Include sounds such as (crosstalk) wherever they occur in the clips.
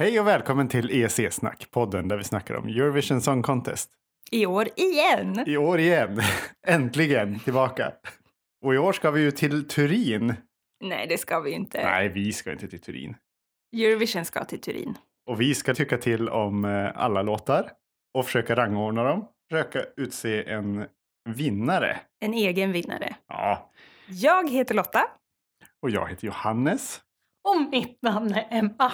Hej och välkommen till EEC-snack, podden där vi snackar om Eurovision Song Contest. I år igen! I år igen, (laughs) äntligen tillbaka. Och i år ska vi ju till Turin. Nej, det ska vi inte. Nej, vi ska inte till Turin. Eurovision ska till Turin. Och vi ska tycka till om eh, alla låtar och försöka rangordna dem. Försöka utse en vinnare. En egen vinnare. Ja, Jag heter Lotta. och jag heter Johannes. Och mitt namn är Emma.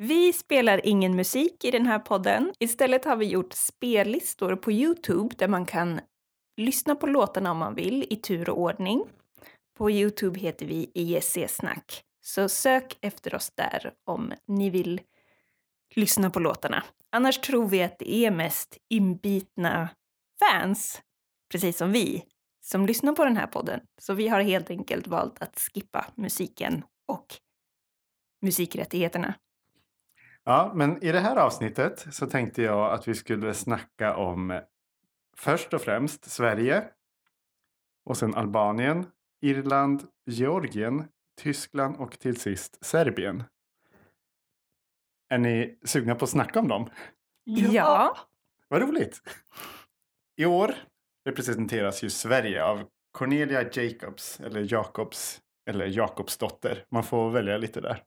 Vi spelar ingen musik i den här podden. Istället har vi gjort spellistor på Youtube där man kan lyssna på låtarna om man vill i tur och ordning. På Youtube heter vi ISC Snack, Så sök efter oss där om ni vill lyssna på låtarna. Annars tror vi att det är mest inbitna fans, precis som vi, som lyssnar på den här podden. Så vi har helt enkelt valt att skippa musiken och musikrättigheterna. Ja, men i det här avsnittet så tänkte jag att vi skulle snacka om först och främst Sverige och sen Albanien, Irland, Georgien, Tyskland och till sist Serbien. Är ni sugna på att snacka om dem? Ja. Vad roligt! I år representeras ju Sverige av Cornelia Jacobs, eller Jakobs, eller Jakobsdotter. Man får välja lite där.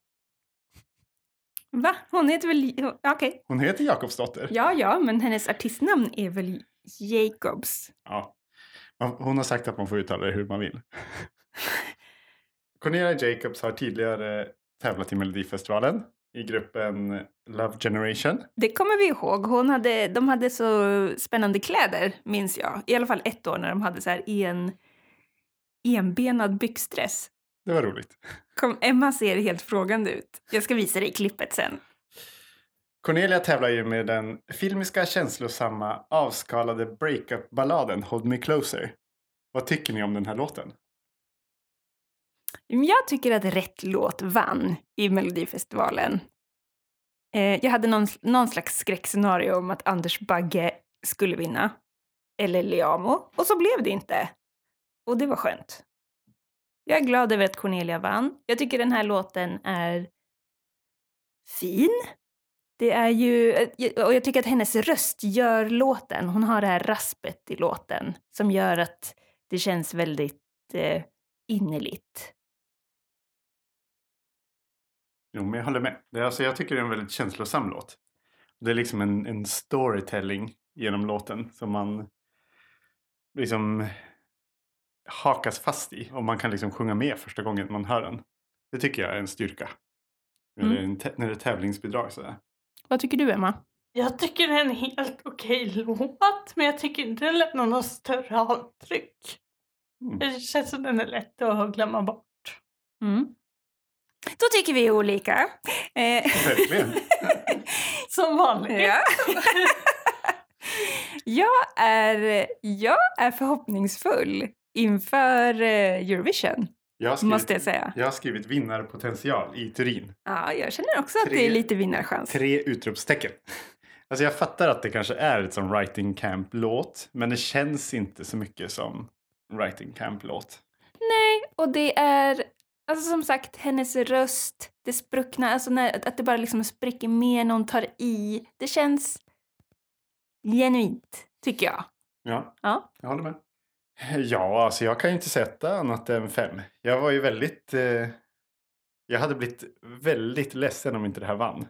Va? Hon heter väl... Okej. Hon heter Jakobsdotter. Ja, ja, men hennes artistnamn är väl Jacobs? Ja. Hon har sagt att man får uttala det hur man vill. (laughs) Cornelia Jacobs har tidigare tävlat i Melodifestivalen i gruppen Love Generation. Det kommer vi ihåg. Hon hade, de hade så spännande kläder, minns jag. I alla fall ett år när de hade så här en, enbenad byxdress. Det var roligt. Kom, Emma ser helt frågande ut. Jag ska visa dig klippet sen. Cornelia tävlar ju med den filmiska, känslosamma, avskalade breakup-balladen Hold Me Closer. Vad tycker ni om den här låten? Jag tycker att rätt låt vann i Melodifestivalen. Eh, jag hade någon, någon slags skräckscenario om att Anders Bagge skulle vinna. Eller Liamo. Och så blev det inte. Och det var skönt. Jag är glad över att Cornelia vann. Jag tycker den här låten är fin. Det är ju, eh, och jag tycker att hennes röst gör låten. Hon har det här raspet i låten som gör att det känns väldigt eh, innerligt. Jo, men jag håller med. Det alltså, jag tycker det är en väldigt känslosam låt. Det är liksom en, en storytelling genom låten som man liksom hakas fast i. Och man kan liksom sjunga med första gången man hör den. Det tycker jag är en styrka. När, det, är en när det är tävlingsbidrag sådär. Vad tycker du, Emma? Jag tycker det är en helt okej låt, men jag tycker inte den lämnar något större avtryck. Mm. Det känns som den är lätt att glömma bort. Mm. Då tycker vi olika. Eh, Verkligen. (laughs) Som vanligt. ja. (laughs) (laughs) jag, är, jag är förhoppningsfull inför eh, Eurovision, Jag skrivit, måste jag säga. jag har skrivit vinnarpotential i Turin. Ja, jag känner också att det Tre- är lite vinnarchans. Tre utropstecken. (laughs) Alltså jag fattar att det kanske är ett som writing camp-låt. Men det känns inte så mycket som writing camp-låt. Nej, och det är alltså som sagt hennes röst, det spruckna, alltså när, att det bara liksom spricker mer, någon tar i. Det känns genuint, tycker jag. Ja, Ja. jag håller med. Ja, alltså jag kan ju inte sätta annat än fem. Jag var ju väldigt... Eh, jag hade blivit väldigt ledsen om inte det här vann.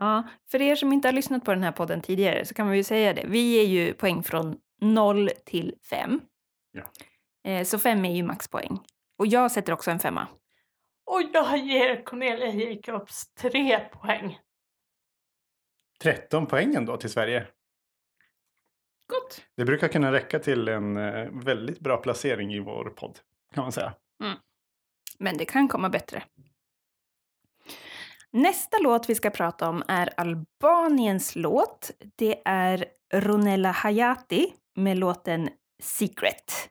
Ja, för er som inte har lyssnat på den här podden tidigare så kan vi ju säga det. Vi är ju poäng från 0 till 5. Ja. Eh, så 5 är ju maxpoäng. Och jag sätter också en femma. Och jag ger Cornelia Jacobs tre poäng. 13 poängen då till Sverige. Gott. Det brukar kunna räcka till en eh, väldigt bra placering i vår podd. Kan man säga. Men det kan komma bättre. Nästa låt vi ska prata om är Albaniens låt. Det är Ronella Hayati med låten Secret.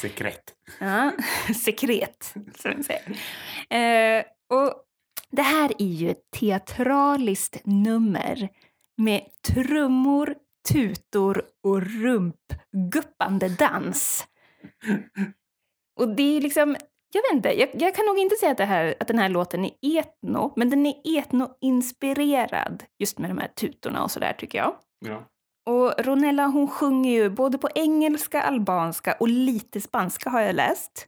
Sekret. Ja, (laughs) sekret, som vi säger. Eh, och det här är ju ett teatraliskt nummer med trummor, tutor och rumpguppande dans. Och det är liksom jag vet inte, jag, jag kan nog inte säga att, här, att den här låten är etno, men den är etno-inspirerad just med de här tutorna och sådär tycker jag. Ja. Och Ronella hon sjunger ju både på engelska, albanska och lite spanska har jag läst.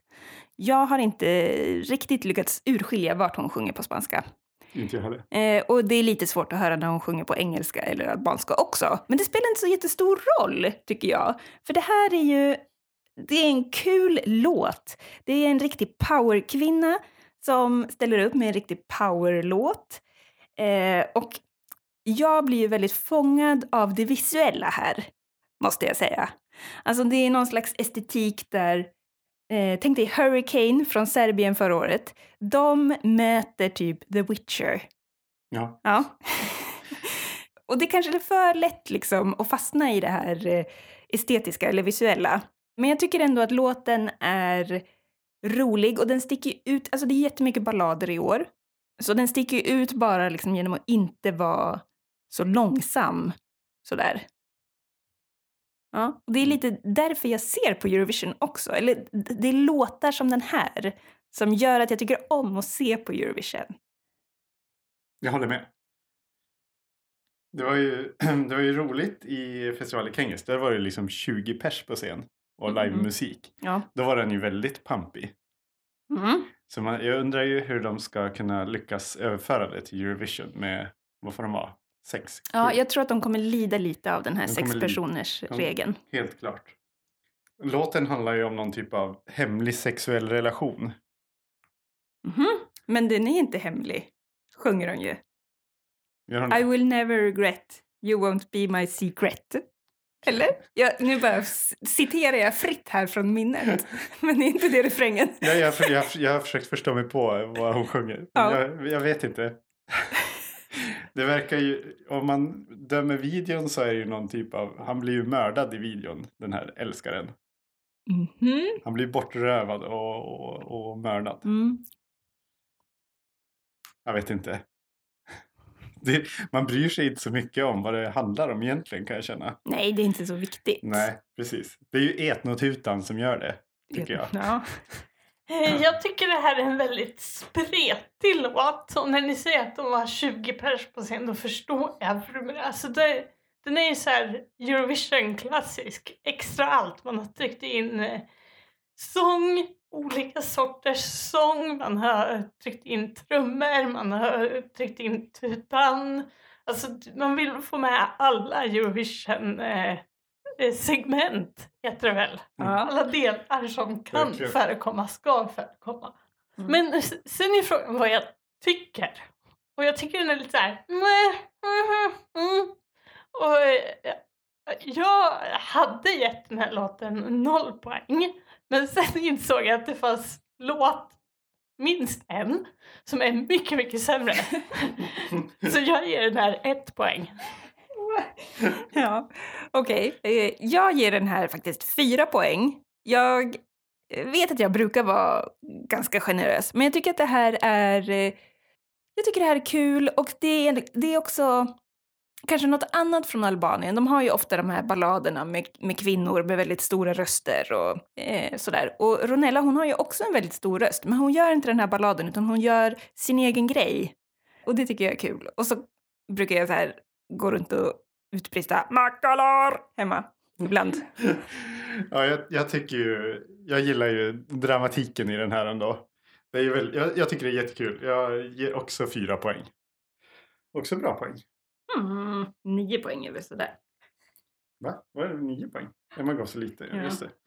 Jag har inte riktigt lyckats urskilja vart hon sjunger på spanska. Inte jag heller. Eh, och det är lite svårt att höra när hon sjunger på engelska eller albanska också. Men det spelar inte så jättestor roll, tycker jag. För det här är ju... Det är en kul låt. Det är en riktig powerkvinna som ställer upp med en riktig powerlåt. Eh, och jag blir ju väldigt fångad av det visuella här, måste jag säga. Alltså det är någon slags estetik där Eh, tänk dig Hurricane från Serbien förra året. De möter typ The Witcher. Ja. Ja. (laughs) och det kanske är för lätt liksom att fastna i det här eh, estetiska eller visuella. Men jag tycker ändå att låten är rolig och den sticker ut. Alltså det är jättemycket ballader i år. Så den sticker ut bara liksom genom att inte vara så långsam sådär. Ja, och det är lite därför jag ser på Eurovision också. Eller det är låtar som den här som gör att jag tycker om att se på Eurovision. Jag håller med. Det var ju, (clears throat) det var ju roligt i festivalen Kengis. Där var det liksom 20 pers på scen och Mhm. livemusik. Ja. Då var den ju väldigt pampig. Mm. Så man, jag undrar ju hur de ska kunna lyckas överföra det till Eurovision med, vad får de vara? Sex? ja, jag tror att de kommer lida lite av den här De sex kommer li- personers Ja. regeln. Helt klart. Låten handlar ju om någon typ av hemlig sexuell relation. Mhm. Men den är inte hemlig, sjunger hon ju. I will never regret, you won't be my secret. Eller? Jag, nu bara citerar jag fritt här från minnet. (laughs) Men det är inte det refrängen. Ja, jag, jag, jag har försökt förstå mig på vad hon sjunger. Ja. Jag, jag vet inte. Det verkar ju, om man dömer videon så är det ju någon typ av, han blir ju mördad i videon, den här älskaren. Mhm. Han blir bortrövad och, och, och mördad. Mm. Jag vet inte. Det, man bryr sig inte så mycket om vad det handlar om egentligen kan jag känna. Nej, det är inte så viktigt. Nej, precis. Det är ju etnotutan som gör det, tycker jag. Ja. (laughs) Jag tycker det här är en väldigt spretig låt. Och när ni säger att de var 20 pers på scen då förstår jag. För. Alltså det, den är ju så här Eurovision-klassisk. Extra allt. Man har tryckt in eh, sång, olika sorters sång. Man har tryckt in trummor, man har tryckt in tutan. Alltså man vill få med alla Eurovision eh, segment, heter det väl. Ja. Alla delar som kan förekomma ska förekomma. Mm. Men sen är frågan vad jag tycker. Och jag tycker den är lite såhär... "Meh, mhm, mm." Och eh, jag hade gett den här låten noll poäng. Men sen (laughs) insåg jag att det fanns låt, minst en, som är mycket, mycket sämre. (laughs) Så jag ger den här ett poäng. (laughs) Ja, okej. Okay. Jag ger den här faktiskt fyra poäng. Jag eh, vet att jag brukar vara ganska generös, men jag tycker att det här är... Eh, jag tycker det här är kul och det är, det är också kanske något annat från Albanien. De har ju ofta de här balladerna med, med kvinnor med väldigt stora röster och eh, sådär. Och Ronella hon har ju också en väldigt stor röst, men hon gör inte den här balladen utan hon gör sin egen grej. Och det tycker jag är kul. Och så brukar jag så här gå runt och utbrista makalar hemma ibland. (laughs) Ja, jag, jag tycker ju, jag gillar ju dramatiken i den här ändå. Det är väl, jag, jag tycker det är jättekul. Jag ger också fyra poäng. Också bra poäng. Mm, nio poäng är väl sådär. Va? Vad är det? Nio poäng? Man gav så lite. Ja. Just det. (clears throat)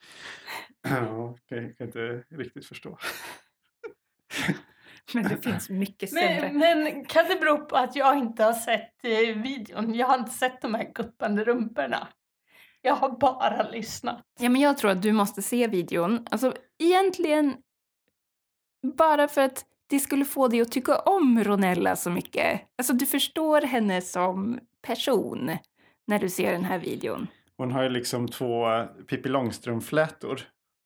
Ja, kan, kan inte riktigt förstå. (laughs) Men det finns mycket sämre. Men, men kan det bero på att jag inte har sett eh, videon? Jag har inte sett de här guppande rumporna. Jag har bara lyssnat. Ja, men jag tror att du måste se videon. Alltså egentligen bara för att det skulle få dig att tycka om Ronella så mycket. Alltså du förstår henne som person när du ser den här videon. Hon har ju liksom två Pippi Långstrump-flätor.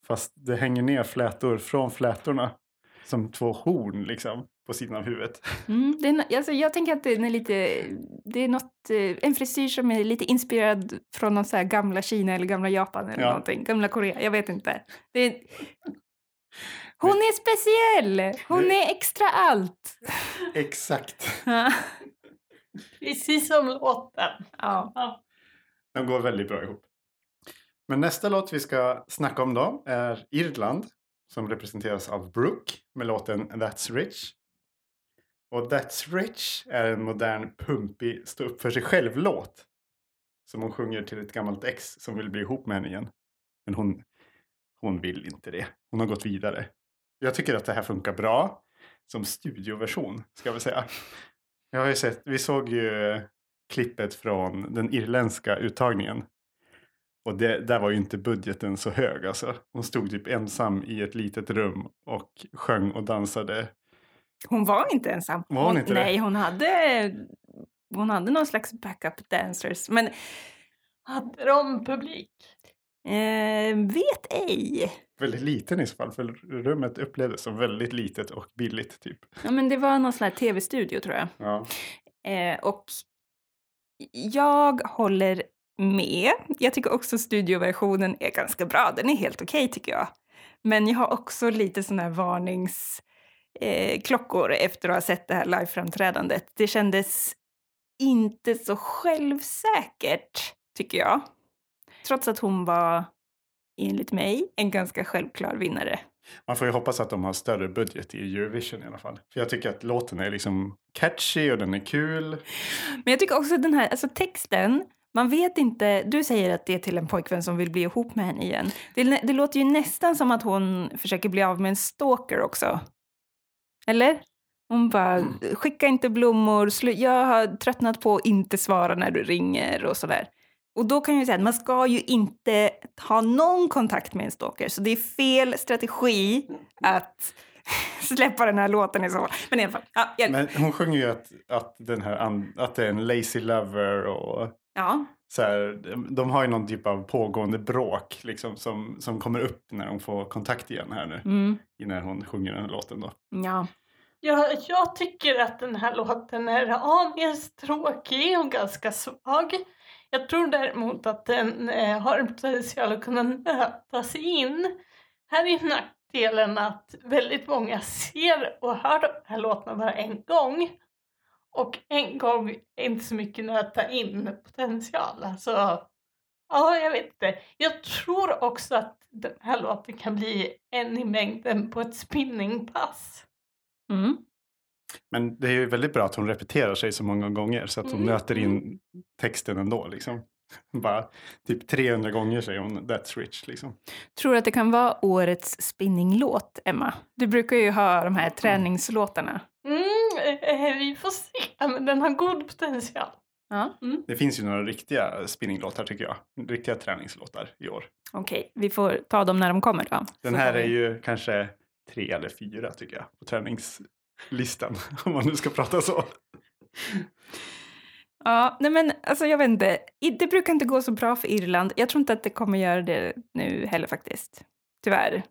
Fast det hänger ner flätor från flätorna. Som två horn liksom på sidan av huvudet. Mm, det är, alltså, jag tänker att den är lite, det är något, eh, en frisyr som är lite inspirerad från någon så här gamla Kina eller gamla Japan eller Ja. någonting. Gamla Korea, jag vet inte. Det (laughs) Hon är speciell! Hon är extra allt. Exakt. (laughs) Precis som låten. ja. Ja. De går väldigt bra ihop. Men nästa låt vi ska snacka om då är Irland. Som representeras av Brooke med låten That's Rich. Och That's Rich är en modern pumpig stå upp för sig själv-låt. Som hon sjunger till ett gammalt ex som vill bli ihop med henne igen. Men hon, hon vill inte det. Hon har gått vidare. Jag tycker att det här funkar bra. Som studioversion ska jag väl säga. Jag har ju sett, vi såg ju eh, klippet från den irländska uttagningen. Och det, där var ju inte budgeten så hög alltså. Hon stod typ ensam i ett litet rum och sjöng och dansade. Hon var inte ensam. Var hon inte det? nej, hon hade, hon hade någon slags backup dancers. Men Hade de publik? eh, vet ej. Väldigt liten i så fall, för rummet upplevdes som väldigt litet och billigt typ. Ja, men det var någon sån här tv-studio tror jag. Ja. Eh, och jag håller med. Jag tycker också studioversionen är ganska bra. Den är helt okej tycker jag. Men jag har också lite såna här varningsklockor eh, efter att ha sett det här liveframträdandet. Det kändes inte så självsäkert, tycker jag. Trots att hon var, enligt mig, en ganska självklar vinnare. Man får ju hoppas att de har större budget i Eurovision i alla fall. För jag tycker att låten är liksom catchy och den är kul. Men jag tycker också att den här, alltså texten, man vet inte, du säger att det är till en pojkvän som vill bli ihop med henne igen. Det, det låter ju nästan som att hon försöker bli av med en stalker också. Eller? Hon bara, skicka inte blommor, jag har tröttnat på att inte svara när du ringer och sådär. Och då kan jag ju säga att man ska ju inte ha någon kontakt med en stalker, så det är fel strategi att (laughs) släppa den här låten i så fall. Men i alla fall, ja, Men hon sjunger ju att, att, den här, att det är en lazy lover och ja. så här, de har ju någon typ av pågående bråk liksom, som, som kommer upp när de får kontakt igen här nu. Mm, När hon sjunger den här låten då. ja. Jag, jag tycker att den här låten är aningen tråkig och ganska svag. Jag tror däremot att den eh, har en potential att kunna nöta sig in. Här är nackdelen att väldigt många ser och hör de här låtarna bara en gång. Och en gång är inte så mycket nöta in potential. Alltså, ja, jag vet inte. Jag tror också att den här låten kan bli en i mängden på ett spinningpass. Mm. Men det är ju väldigt bra att hon repeterar sig så många gånger så att hon Mm, nöter in texten ändå. Liksom. (laughs) Bara typ 300 gånger säger hon That's rich. Liksom. Tror du att det kan vara årets spinninglåt, Emma? Du brukar ju ha de här träningslåtarna. Mm, vi får se, men den har god potential. Ja. Det finns ju några riktiga spinninglåtar tycker jag. Riktiga träningslåtar i år. Okej, vi får ta dem när de kommer då. Den Så här är vi- ju kanske tre eller fyra tycker jag på träningslistan. (laughs) Om man nu ska prata så. Ja, nej men alltså jag vet inte. Det brukar inte gå så bra för Irland. Jag tror inte att det kommer göra det nu heller faktiskt. Tyvärr,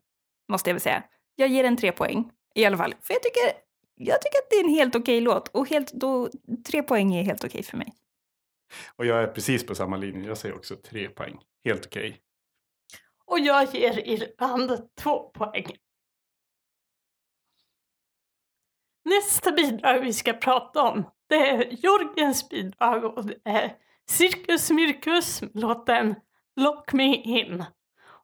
måste jag väl säga. Jag ger en tre poäng i alla fall. För jag tycker, jag tycker att det är en helt okej låt. Och helt, då, tre poäng är helt okej för mig. Och jag är precis på samma linje. Jag säger också tre poäng. Helt okej. Och jag ger Irland två poäng. Nästa bidrag vi ska prata om det är Jorgens bidrag och det är Cirkus Mirkus låten Lock Me In.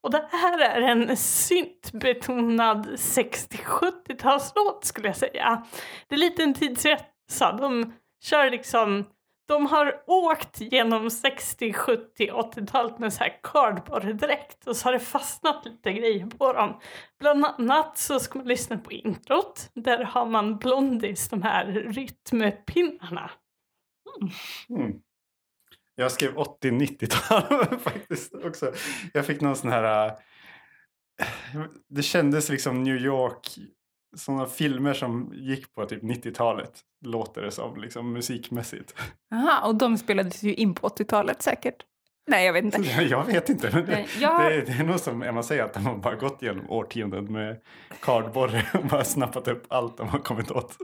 Och det här är en syntbetonad 60-70-talslåt skulle jag säga. Det är lite en tidsresa. De kör liksom de har åkt genom 60, 70, 80-talet med så här cardboarddräkt och så har det fastnat lite grejer på dem. Bland annat så ska man lyssna på introt. Där har man Blondies, de här rytmpinnarna. Mm. Jag skrev 80-90-tal (laughs) faktiskt också. Jag fick någon sån här... Äh, det kändes liksom New York. Sådana filmer som gick på typ 90-talet. Låter det som liksom musikmässigt. Aha, och de spelades ju in på 80-talet säkert. Nej, jag vet inte. Jag vet inte. Men det, Nej, jag- det, det är nog som Emma säger att de har bara gått igenom årtionden med kardborre och bara snappat upp allt de har kommit åt.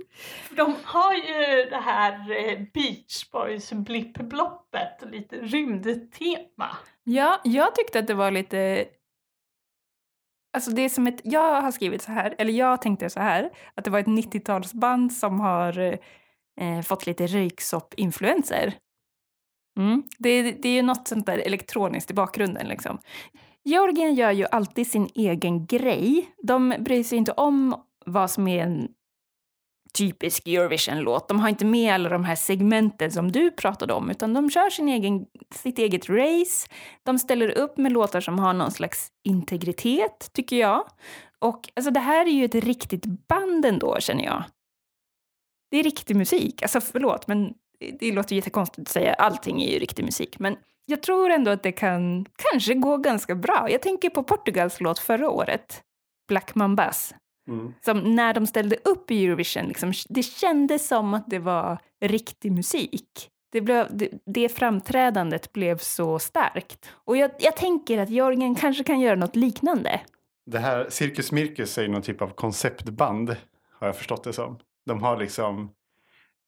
De har ju det här eh, Beach Boys blippbloppet och lite rymdtema. Ja, jag tyckte att det var lite... Alltså det är som ett, jag har skrivit så här, eller jag tänkte så här, att det var ett 90-talsband som har eh, fått lite röyksopp-influenser. Mm. Det, det är ju något sånt där elektroniskt i bakgrunden liksom. Georgien gör ju alltid sin egen grej. De bryr sig inte om vad som är en typisk Eurovision-låt. De har inte med alla de här segmenten som du pratade om, utan de kör sin egen, sitt eget race. De ställer upp med låtar som har någon slags integritet, tycker jag. Och alltså, det här är ju ett riktigt band ändå, känner jag. Det är riktig musik. Alltså förlåt, men det låter jättekonstigt att säga allting är ju riktig musik. Men jag tror ändå att det kan kanske gå ganska bra. Jag tänker på Portugals låt förra året, Black Mambas. Mm. Som när de ställde upp i Eurovision, liksom, det kändes som att det var riktig musik. Det, blev, det, det framträdandet blev så starkt. Och jag, jag tänker att Jorgen kanske kan göra något liknande. Det här Cirkus Mirkus är ju någon typ av konceptband. Har jag förstått det som. De har liksom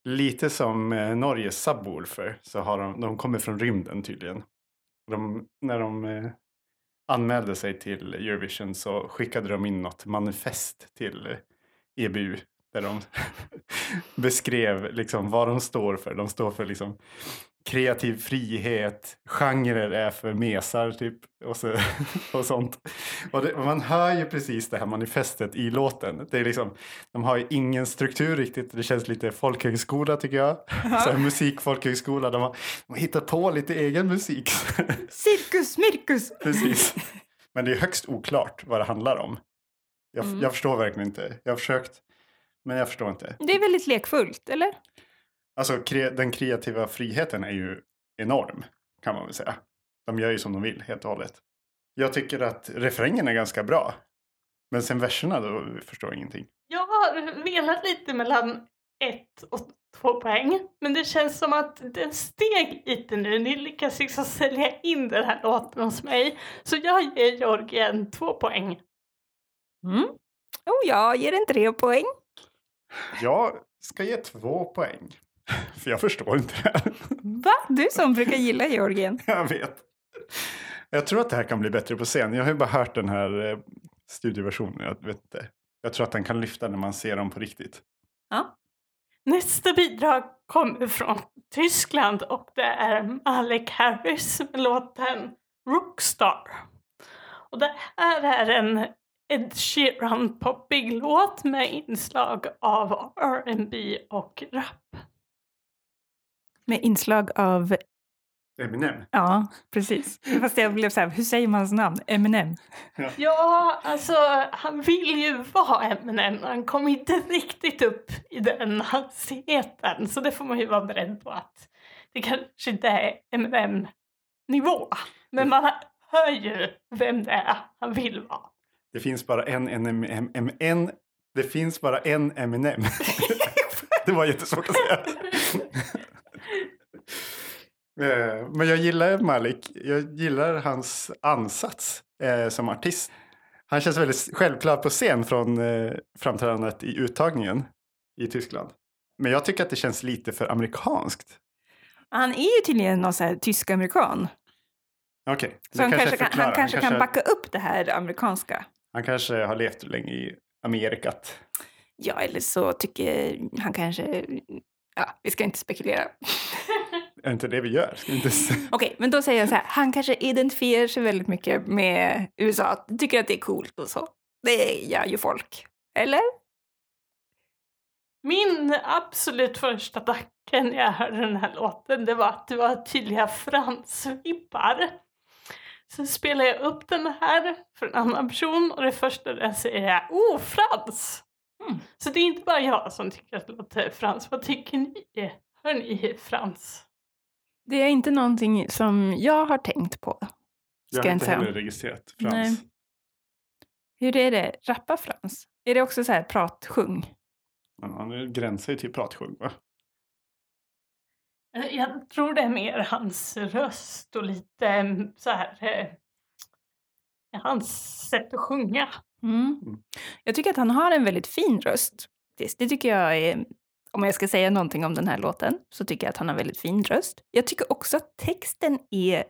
lite som eh, Norges subwoofer Så har de, de kommer från rymden tydligen. De, när de eh, anmälde sig till Eurovision så skickade de in något manifest till eh, EBU. Där de (laughs) beskrev liksom vad de står för. De står för liksom kreativ frihet, genrer är för mesar typ och, så, (laughs) och sånt. Och, det, man hör ju precis det här manifestet i låten. Det är liksom, de har ju ingen struktur riktigt. Det känns lite folkhögskola tycker jag. Så här, musikfolkhögskola. De har, de har hittat på lite egen musik. (laughs) Cirkus Mirkus! precis. (laughs) Men det är högst oklart vad det handlar om. Jag, Mm. jag förstår verkligen inte. Jag har försökt, men jag förstår inte. Det är väldigt lekfullt, eller? Alltså kre- den kreativa friheten är ju enorm kan man väl säga. De gör ju som de vill helt och hållet. Jag tycker att refrängen är ganska bra. Men sen verserna då förstår jag ingenting. Jag har velat lite mellan ett och två poäng. Men det känns som att den steg lite nu. Ni lyckas liksom sälja in den här låten hos mig. Så jag ger Georgien två poäng. Mm. Och jag ger en tre poäng. Jag ska ge två poäng. (laughs) För jag förstår inte det här. Va? Du som brukar gilla Georgien. (laughs) Jag vet. Jag tror att det här kan bli bättre på scen. Jag har ju bara hört den här eh, studioversionen. Jag vet inte. Jag tror att den kan lyfta när man ser dem på riktigt. Ja. Nästa bidrag kommer från Tyskland och det är Malek Harris med låten Rockstar. Och det här är en Ed Sheeran poppig låt med inslag av R&B och rap. Med inslag av, Eminem. ja precis. Fast jag blev så här, hur säger man hans namn? Eminem. Ja, alltså han vill ju vara Eminem. Han kom inte riktigt upp i den hastigheten. Så det får man ju vara beredd på att det kanske inte är Eminem-nivå. Men man hör ju vem det är han vill vara. Det finns bara en, en, en, en, en, en det finns bara en Eminem. (laughs) det var jättesvårt att säga. Eh, Men jag gillar Malik. Jag gillar hans ansats eh, som artist. Han känns väldigt självklar på scen från eh, framträdandet i uttagningen i Tyskland. Men jag tycker att det känns lite för amerikanskt. Han är ju tydligen någon så här tysk-amerikan. Okej, Så det han kanske, kan, förklarar. han kanske kan backa upp det här amerikanska. han kanske har levt länge i Amerikat. Ja, eller så tycker han kanske... Ja, vi ska inte spekulera. Är inte det vi gör? (laughs) Okej, men då säger jag så här. Han kanske identifierar sig väldigt mycket med USA. Tycker att det är coolt och så. Det gör ju folk. Eller? Min absolut första tanke när jag hörde den här låten det var att det var tydliga fransvibbar. Sen spelar jag upp den här för en annan person och det första den säger är Oh, Frans! Mm. Så det är inte bara jag som tycker att det låter Frans. Vad tycker ni? Hör ni Frans? Det är inte någonting som jag har tänkt på. Jag Ska har jag inte säga. heller registrerat Frans. Nej. Hur är det? Rappa Frans? Är det också så här pratsjung? Han gränsar ju till pratsjung va? Eh, Jag tror det är mer hans röst och lite mm, så här eh, hans sätt att sjunga. Mm. Mm. Jag tycker att han har en väldigt fin röst. Det, det tycker jag är... Om jag ska säga någonting om den här låten så tycker jag att han har väldigt fin röst. Jag tycker också att texten är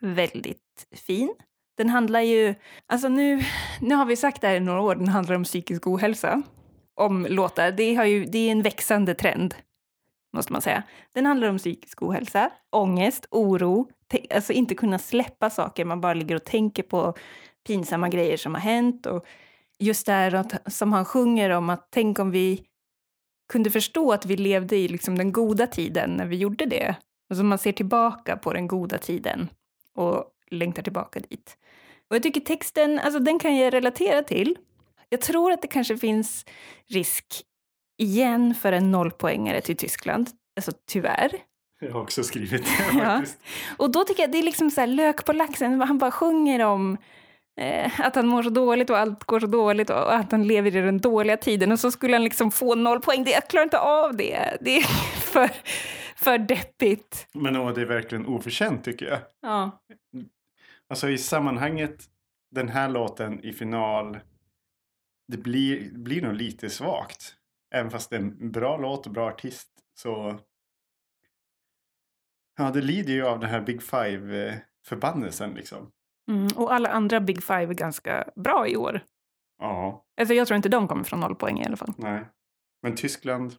väldigt fin. Den handlar ju, alltså nu, nu har vi sagt det här i några år, den handlar om psykisk ohälsa. Om låtar, det, har ju, det är en växande trend, måste man säga. Den handlar om psykisk ohälsa, ångest, oro, alltså inte kunna släppa saker, man bara ligger och tänker på pinsamma grejer som har hänt. Och just det här som han sjunger om att tänk om vi kunde förstå att vi levde i liksom den goda tiden när vi gjorde det. Alltså man ser tillbaka på den goda tiden och längtar tillbaka dit. Och jag tycker texten, alltså den kan jag relatera till. Jag tror att det kanske finns risk igen för en nollpoängare till Tyskland. Alltså tyvärr. Jag har också skrivit det (laughs) Ja. Och då tycker jag det är liksom så här lök på laxen. Han bara sjunger om att han mår så dåligt och allt går så dåligt och att han lever i den dåliga tiden. Och så skulle han liksom få noll poäng. Det, jag klarar inte av det. Det är (laughs) för, för deppigt. Men åh, det är verkligen oförtjänt tycker jag. Ja. Alltså i sammanhanget, den här låten i final, det blir, blir nog lite svagt. Även fast det är en bra låt och bra artist så... Ja, det lider ju av den här Big Five-förbannelsen liksom. Mm, och alla andra Big Five är ganska bra i år. Ja, Alltså jag tror inte de kommer från noll poäng i alla fall. nej. Men Tyskland,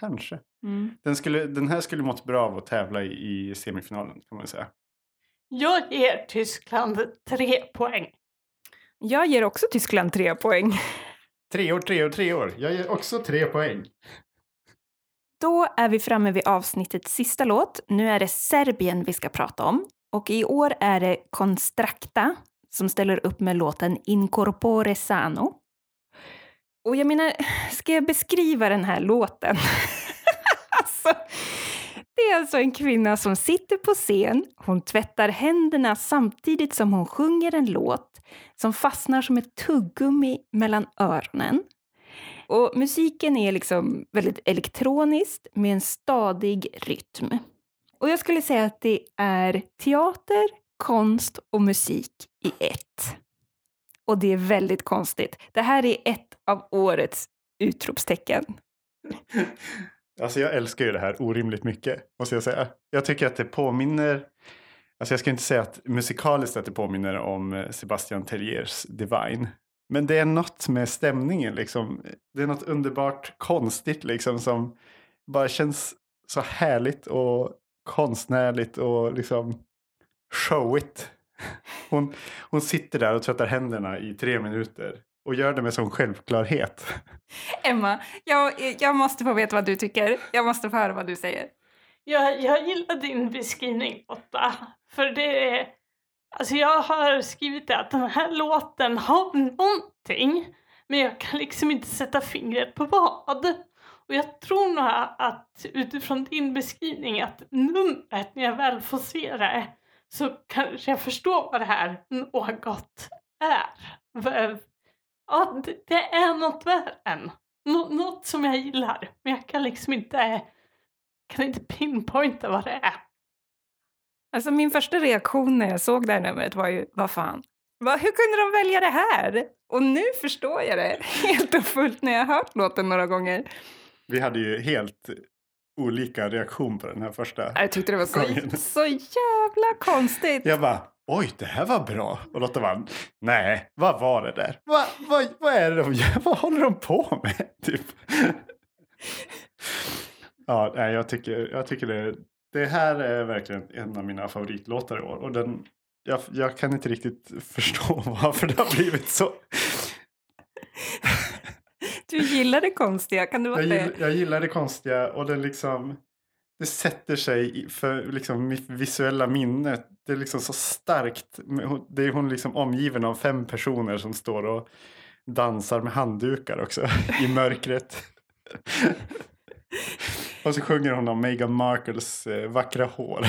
kanske. Mm. Den, skulle, den här skulle mått bra av att tävla i, i semifinalen kan man säga. Jag ger Tyskland tre poäng. Jag ger också Tyskland tre poäng. Tre år, tre år, tre år. Jag ger också tre poäng. Då är vi framme vid avsnittets sista låt. Nu är det Serbien vi ska prata om. Och i år är det Constracta som ställer upp med låten Incorpore Sano. Och jag menar, (laughs) ska jag beskriva den här låten? (laughs) alltså, det är alltså en kvinna som sitter på scen, hon tvättar händerna samtidigt som hon sjunger en låt som fastnar som ett tuggummi mellan öronen. Och musiken är liksom väldigt elektroniskt med en stadig rytm. Och jag skulle säga att det är teater, konst och musik i ett. Och det är väldigt konstigt. Det här är ett av årets utropstecken. (laughs) Alltså jag älskar ju det här orimligt mycket, måste jag säga. Jag tycker att det påminner, alltså jag ska inte säga att musikaliskt att det påminner om eh, Sebastian Telliers Divine. Men det är något med stämningen liksom. Det är något underbart konstigt liksom som bara känns så härligt och konstnärligt och liksom showigt. Hon, hon sitter där och tvättar händerna i tre minuter och gör det med sån självklarhet. Emma, jag, jag måste få veta vad du tycker. Jag måste få höra vad du säger. Jag, jag gillar din beskrivning, Lotta. För det är... Alltså jag har skrivit det att den här låten har någonting. Men jag kan liksom inte sätta fingret på vad. Och jag tror nog att utifrån din beskrivning att numret, när jag väl får se det, så kanske jag förstår vad det här något är. Ja, det, är något värre. Nå, något som jag gillar. Men jag kan liksom inte, kan inte pinpointa vad det är. Alltså min första reaktion när jag såg det här numret var ju, vad fan? Va, hur kunde de välja det här? Och nu förstår jag det (laughs) helt och fullt när jag har hört låten några gånger. Vi hade ju helt olika reaktion på den här första. Jag tyckte det var Gången. så, så jävla konstigt. Jag bara, oj, det här var bra. Och Lotta bara, nej, vad var det där? Vad, vad, vad är det de gör? Vad håller de på med? (laughs) Typ. Ja, nej, jag tycker, jag tycker det, det här är verkligen en av mina favoritlåtar i år. Och den, jag, jag kan inte riktigt förstå (laughs) varför det har blivit så. Du gillar det konstiga, kan du vara Jag det? gillar, jag gillar det konstiga och det liksom det sätter sig för liksom mitt visuella minne. Det är liksom så starkt. Det är hon liksom omgiven av fem personer som står och dansar med handdukar också (laughs) i mörkret. (laughs) och så sjunger hon om Meghan Markles eh, vackra hår.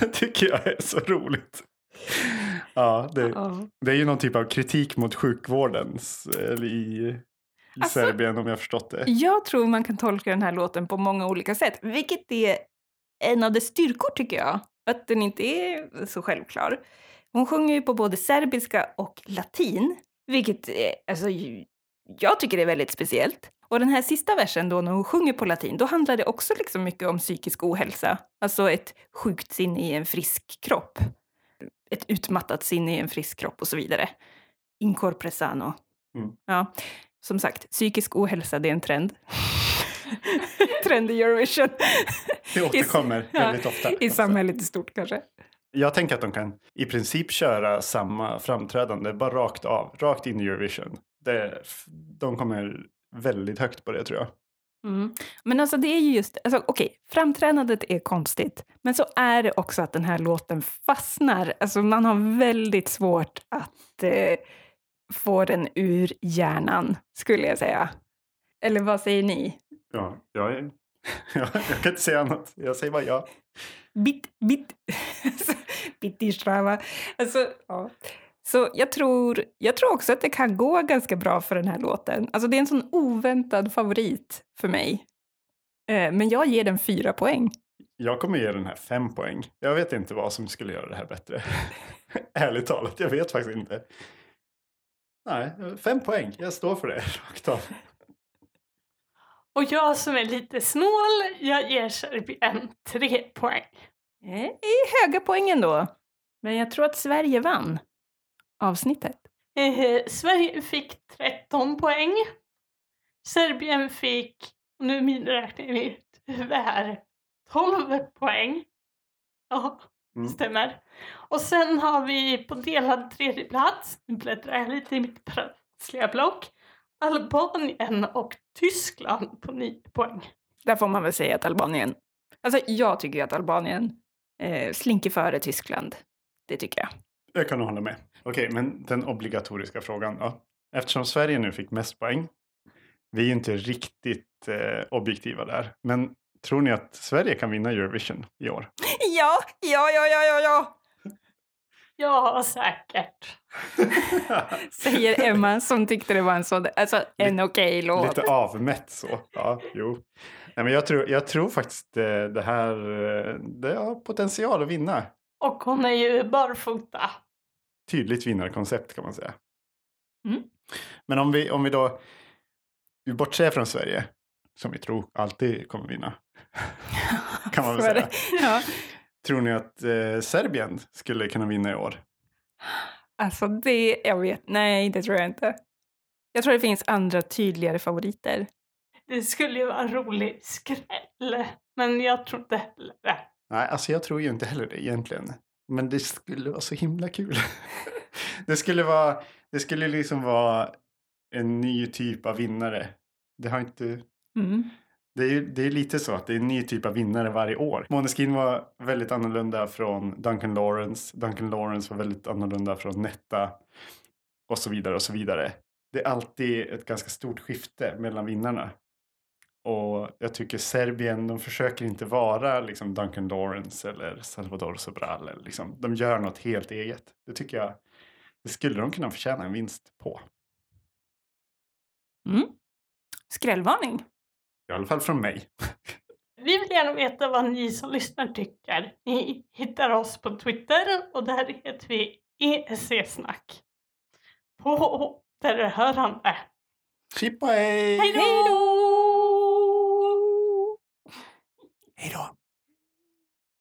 (laughs) det tycker jag är så roligt. Ja, det, Ja. det är ju någon typ av kritik mot sjukvården eller i, i Alltså- Serbien om jag förstått det. Jag tror man kan tolka den här låten på många olika sätt, vilket är en av dess styrkor tycker jag. Att den inte är så självklar. Hon sjunger ju på både serbiska och latin, vilket är, alltså, jag tycker är väldigt speciellt. Och den här sista versen då när hon sjunger på latin, då handlar det också liksom mycket om psykisk ohälsa. Alltså ett sjukt sinne i en frisk kropp. Ett utmattat sinne i en frisk kropp och så vidare. Incorpore sano. Mm. Ja, som sagt, psykisk ohälsa det är en trend. (laughs) trend i Eurovision. Det återkommer Ja, väldigt ofta. I samhället i stort kanske. Jag tänker att de kan i princip köra samma framträdande, bara rakt av, rakt in i Eurovision. Det, de kommer väldigt högt på det tror jag. Mm. Men alltså det är ju just, alltså, okej, framträdandet är konstigt. Men så är det också att den här låten fastnar. Alltså man har väldigt svårt att eh, få den ur hjärnan, skulle jag säga. Eller vad säger ni? Ja, jag, är, (laughs) jag, jag kan inte säga annat. Jag säger bara ja. Bit, bit, (laughs) bittistrava. Alltså, ja. Så jag tror, jag tror också att det kan gå ganska bra för den här låten. Alltså det är en sån oväntad favorit för mig. Eh, men jag ger den fyra poäng. Jag kommer ge den här fem poäng. Jag vet inte vad som skulle göra det här bättre. (laughs) Ärligt talat, jag vet faktiskt inte. Nej, fem poäng. Jag står för det (laughs) rakt av. Och jag som är lite snål, jag ger Serbien tre poäng. Det är höga poäng ändå. Men jag tror att Sverige vann avsnittet. Eh, Sverige fick 13 poäng. Serbien fick, nu vi huvud här, 12 poäng. Ja, Mm. stämmer. Och sen har vi på delad tredje plats, nu bläddrar jag lite i mitt prassliga block, Albanien och Tyskland på 9 poäng. Där får man väl säga att Albanien... Alltså jag tycker att Albanien eh, slinker före Tyskland. Det tycker jag. Jag kan nog hålla med. Okej, men den obligatoriska frågan då. Eftersom Sverige nu fick mest poäng. Vi är ju inte riktigt eh, objektiva där. Men tror ni att Sverige kan vinna Eurovision i år? Ja, ja, ja, ja, ja, ja! Ja, säkert. (laughs) Säger Emma som tyckte det var en sån, alltså en okej låt. Lite avmätt så. Ja, jo. Nej, men jag, tror, jag tror faktiskt eh, det här eh, det har potential att vinna. Och hon är ju barfota. Tydligt vinnarkoncept kan man säga. Mm. Men om vi, om vi då vi bortser från Sverige, som vi tror alltid kommer vinna. (laughs) kan man väl säga. Ja. Tror ni att eh, Serbien skulle kunna vinna i år? Alltså det, jag vet, nej det tror jag inte. Jag tror det finns andra tydligare favoriter. Det skulle ju vara en rolig skräll. Men jag tror inte heller det. Nej, alltså jag tror ju inte heller det egentligen. Men det skulle vara så himla kul. (laughs) det skulle vara, det skulle liksom vara en ny typ av vinnare. Det har inte, Mm. det är, det är lite så att det är en ny typ av vinnare varje år. Måneskin var väldigt annorlunda från Duncan Lawrence. Duncan Lawrence var väldigt annorlunda från Netta. Och så vidare och så vidare. Det är alltid ett ganska stort skifte mellan vinnarna. Och jag tycker Serbien, de försöker inte vara liksom Duncan Lawrence eller Salvador Sobral. Eller liksom, de gör något helt eget. Det tycker jag, det skulle de kunna förtjäna en vinst på. Mm. Skrällvarning. I alla fall från mig. Vi vill gärna veta vad ni som lyssnar tycker. Ni hittar oss på Twitter och där heter vi ESC-snack. På återhörande. Chippa hej! Hej då! Hej då!